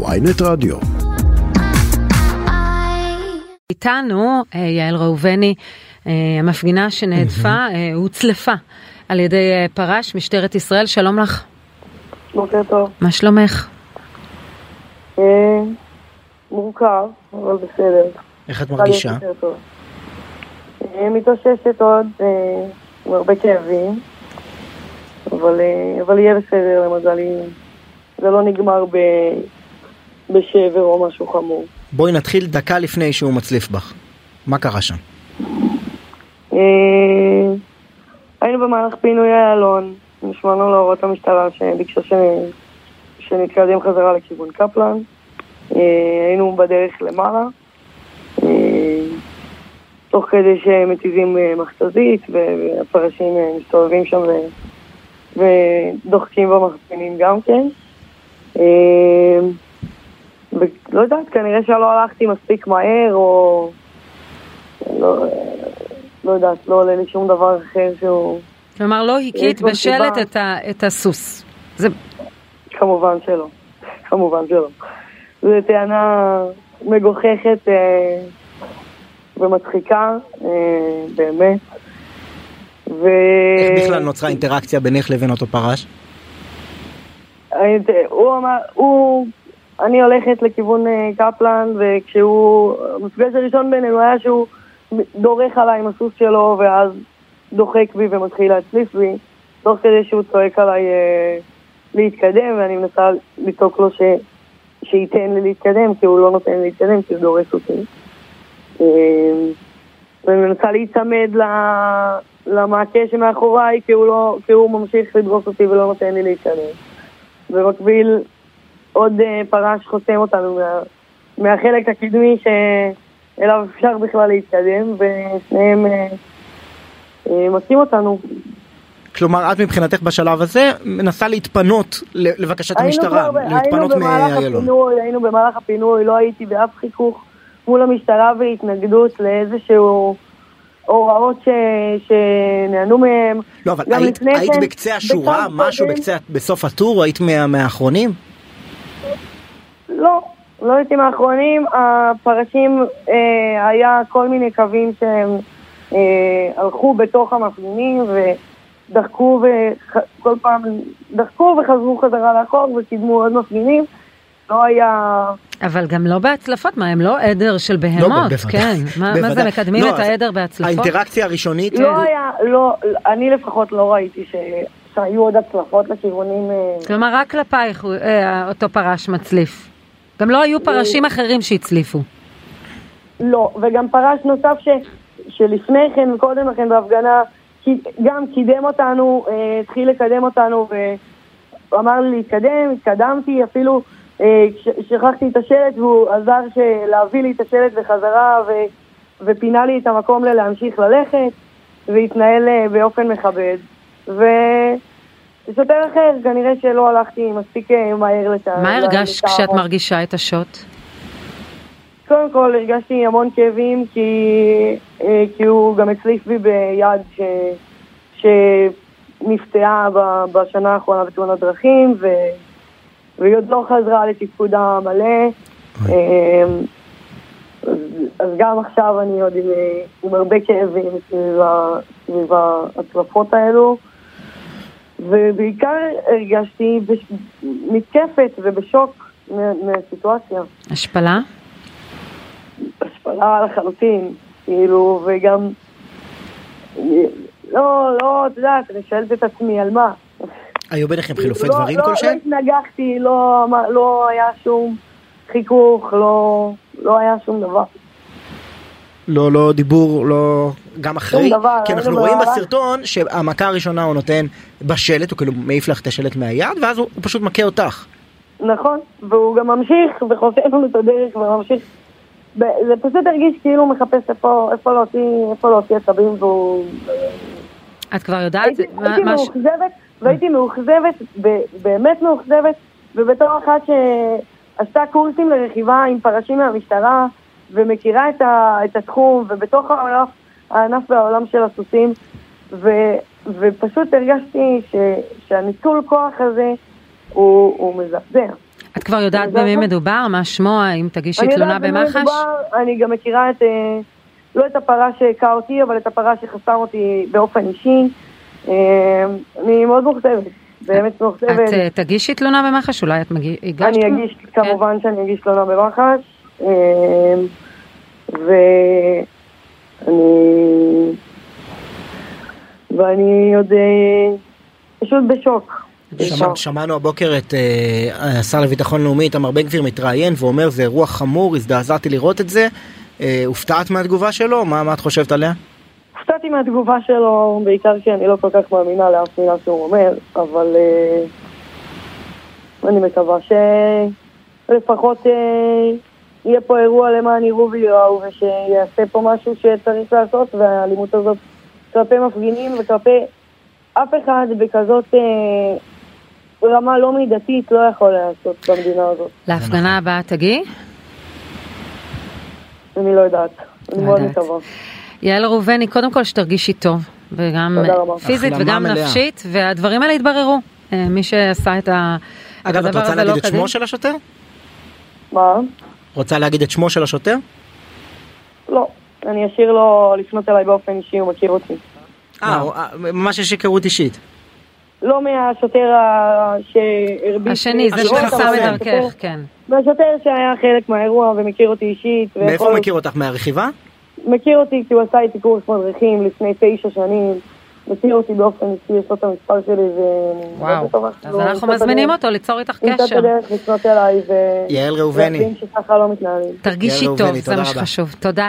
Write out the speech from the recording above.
ויינט רדיו. איתנו אה, יעל ראובני, אה, המפגינה שנהדפה, אה, הוצלפה על ידי פרש, משטרת ישראל, שלום לך. בוקר טוב. מה שלומך? אה, מורכב, אבל בסדר. איך את מרגישה? מתאוששת עוד, עם הרבה כאבים, אבל, אבל יהיה בסדר למזלי. זה לא נגמר ב, בשבר או משהו חמור. בואי נתחיל דקה לפני שהוא מצליף בך. מה קרה שם? אה, היינו במהלך פינוי איילון, נשמענו להוראות המשטרה שביקשה. שנתקדם חזרה לכיוון קפלן. אה, היינו בדרך למעלה, אה, תוך כדי שמתיזים מכתזית והפרשים מסתובבים שם. ודוחקים במחסנים גם כן. ולא יודעת, כנראה שלא הלכתי מספיק מהר, או... לא, לא יודעת, לא עולה לי שום דבר אחר שהוא... כלומר, לא הכית לו בשלט. את, ה, את הסוס. זה, כמובן שלא. כמובן שלא. זו טענה מגוחכת אה, ומצחיקה, אה, באמת. ו... איך בכלל נוצרה אינטראקציה בינך לבין אותו פרש? הוא אמר, הוא... אני הולכת לכיוון אה, קפלן, וכשהוא... המפגש הראשון בינינו היה שהוא דורך עליי עם הסוס שלו, ואז דוחק בי ומתחיל להצליף בי, תוך כדי שהוא צועק עליי אה, להתקדם, ואני מנסה לצעוק לו ש... שייתן לי להתקדם, כי הוא לא נותן לי להתקדם, כי הוא דורס אותי. אה, ואני מנסה להיצמד למעקה שמאחוריי, כי הוא, לא, כי הוא ממשיך לדרוס אותי ולא נותן לי להתקדם. במקביל, עוד אה, פרש חוסם אותנו מה, מהחלק הקדמי שאליו אפשר בכלל להתקדם, ושניהם אה, אה, מכים אותנו. כלומר, את מבחינתך בשלב הזה מנסה להתפנות לבקשת המשטרה, כבר להתפנות מאיילון. היינו במהלך הפינוי, לא הייתי באף חיכוך מול המשטרה והתנגדות לאיזשהו הוראות ש... שנענו מהם. לא, אבל היית, היית כן, בקצה השורה, משהו בקצה, בסוף הטור, היית מה, מהאחרונים? לא, לא הייתי מהאחרונים. הפרשים, אה, היה כל מיני קווים שהם אה, הלכו בתוך המפגינים ודחקו וכל פעם דחקו וחזרו חזרה לאחור וקידמו עוד מפגינים. לא היה... אבל גם לא בהצלפות, מה, הם לא עדר של בהמות, בוודאי, כן. מה, מה זה. מקדמים לא, את העדר בהצלפות? האינטראקציה הראשונית, לא היה, לא, אני לפחות לא ראיתי ש... שהיו עוד הצלחות לכיוונים... אה, כלומר, רק כלפייך אה, אותו פרש מצליף. גם לא היו פרשים אחרים שהצליפו. לא, וגם פרש נוסף ש, שלפני כן וקודם לכן בהפגנה גם קידם אותנו, אה, התחיל לקדם אותנו ואמר לי להתקדם, התקדמתי, אפילו אה, שכחתי את השלט והוא עזר להביא לי את השלט בחזרה ו, ופינה לי את המקום ללהמשיך ללכת והתנהל אה, באופן מכבד. ושוטר אחר, כנראה שלא הלכתי מספיק אה, מהר לת... מה הרגשת כשאת. מרגישה את השוט? קודם כל הרגשתי המון כאבים כי, אה, כי הוא גם הצליף בי ביד ש, שנפצעה בשנה האחרונה בתאונת דרכים ו, והיא עוד לא חזרה לתפקודה מלא. אה, אז, אז גם עכשיו אני עוד עם, אה, עם הרבה כאבים סביב ההצלפות האלו. ובעיקר הרגשתי בש... מתקפת ובשוק מה- מהסיטואציה. השפלה? השפלה לחלוטין, כאילו, וגם... לא, לא, את יודעת, אני שואלת את עצמי על מה. היו ביניכם חילופי לא- דברים לא- כלשהם? לא התנגחתי, לא, לא היה שום חיכוך, לא, לא היה שום דבר. לא, לא דיבור, לא... גם אחרי, דבר, כי אנחנו רואים במהלך- בסרטון שהמכה הראשונה הוא נותן בשלט, הוא כאילו מעיף לך את השלט מהיד, ואז הוא הוא פשוט מכה אותך. נכון, והוא גם ממשיך וחוסם לנו את הדרך וממשיך. זה פשוט הרגיש כאילו הוא מחפש איפה, איפה להוציא, איפה להוציא עצבים והוא... את כבר יודעת? הייתי, מה- הייתי מה ש- מאוכזבת, והייתי מאוכזבת, באמת מאוכזבת, ובתור אחת שעשתה קורסים לרכיבה עם פרשים מהמשטרה, ומכירה את, ה, את התחום, ובתוך הענף, הענף והעולם של הסוסים, ו, ופשוט הרגשתי ש, שהניצול כוח הזה הוא, הוא מזעזע. את כבר יודעת במי? מדובר? מה שמו? האם תגישי אני תלונה במח"ש? מדובר, אני גם מכירה את, אה, לא את הפרה שהכה אותי, אבל את הפרה שחסם אותי באופן אישי. אה, אני מאוד מאוכזבת, באמת מאוכזבת. את תגישי תלונה במח"ש? אולי את. הגשת? אני אגיש, כן. כמובן שאני אגיש תלונה במח"ש, ואני... ואני עוד אה, פשוט בשוק. שמע, שמענו הבוקר את אה, השר לביטחון לאומי איתמר בן גביר מתראיין ואומר זה אירוע חמור הזדעזעתי לראות את זה. אה, הופתעת מהתגובה שלו? מה, מה את חושבת עליה? הופתעתי מהתגובה שלו, בעיקר כי אני לא כל כך מאמינה לאף מילה שהוא אומר, אבל אה, אני מקווה שלפחות אה, יהיה פה אירוע למען יראו וייראו, ושיעשה פה משהו שצריך לעשות, והאלימות הזאת כלפי מפגינים וכלפי אף אחד בכזאת אה, רמה לא מידתית לא יכול להיעשות במדינה הזאת. להפגנה הבאה תגיעי? אני לא יודעת. אני לא מאוד. מקווה. יעל ראובני, קודם כל שתרגישי טוב, וגם תודה רבה. פיזית וגם מלאה. נפשית, והדברים האלה יתבררו. אה, מי שעשה את ה- את אגב, את הדבר רוצה הזה לא להגיד את. שמו של השוטר? מה? רוצה להגיד את שמו של השוטר? לא. אני אשאיר לו לפנות אליי באופן אישי, הוא מכיר אותי. אה, הוא- אה, ממש יש היכרות אישית. לא מהשוטר שהרביץ... השני, זה ישירות, שחסם אבל את מהשוטר- דרכך, כן. מהשוטר שהיה חלק מהאירוע ומכיר אותי אישית. מאיפה הוא מכיר אותך? מהרכיבה? מכיר אותי כי הוא עשה איתי קורס מדריכים לפני תשע שנים. מכיר אותי באופן אישי, יש לו את המספר שלי ואני וואו. אז אנחנו את מזמינים אותו ליצור איתך ימצא את קשר. הדרך לפנות אליי ו... יעל ראובני. לא. תרגישי טוב, זה מה. שחשוב. תודה.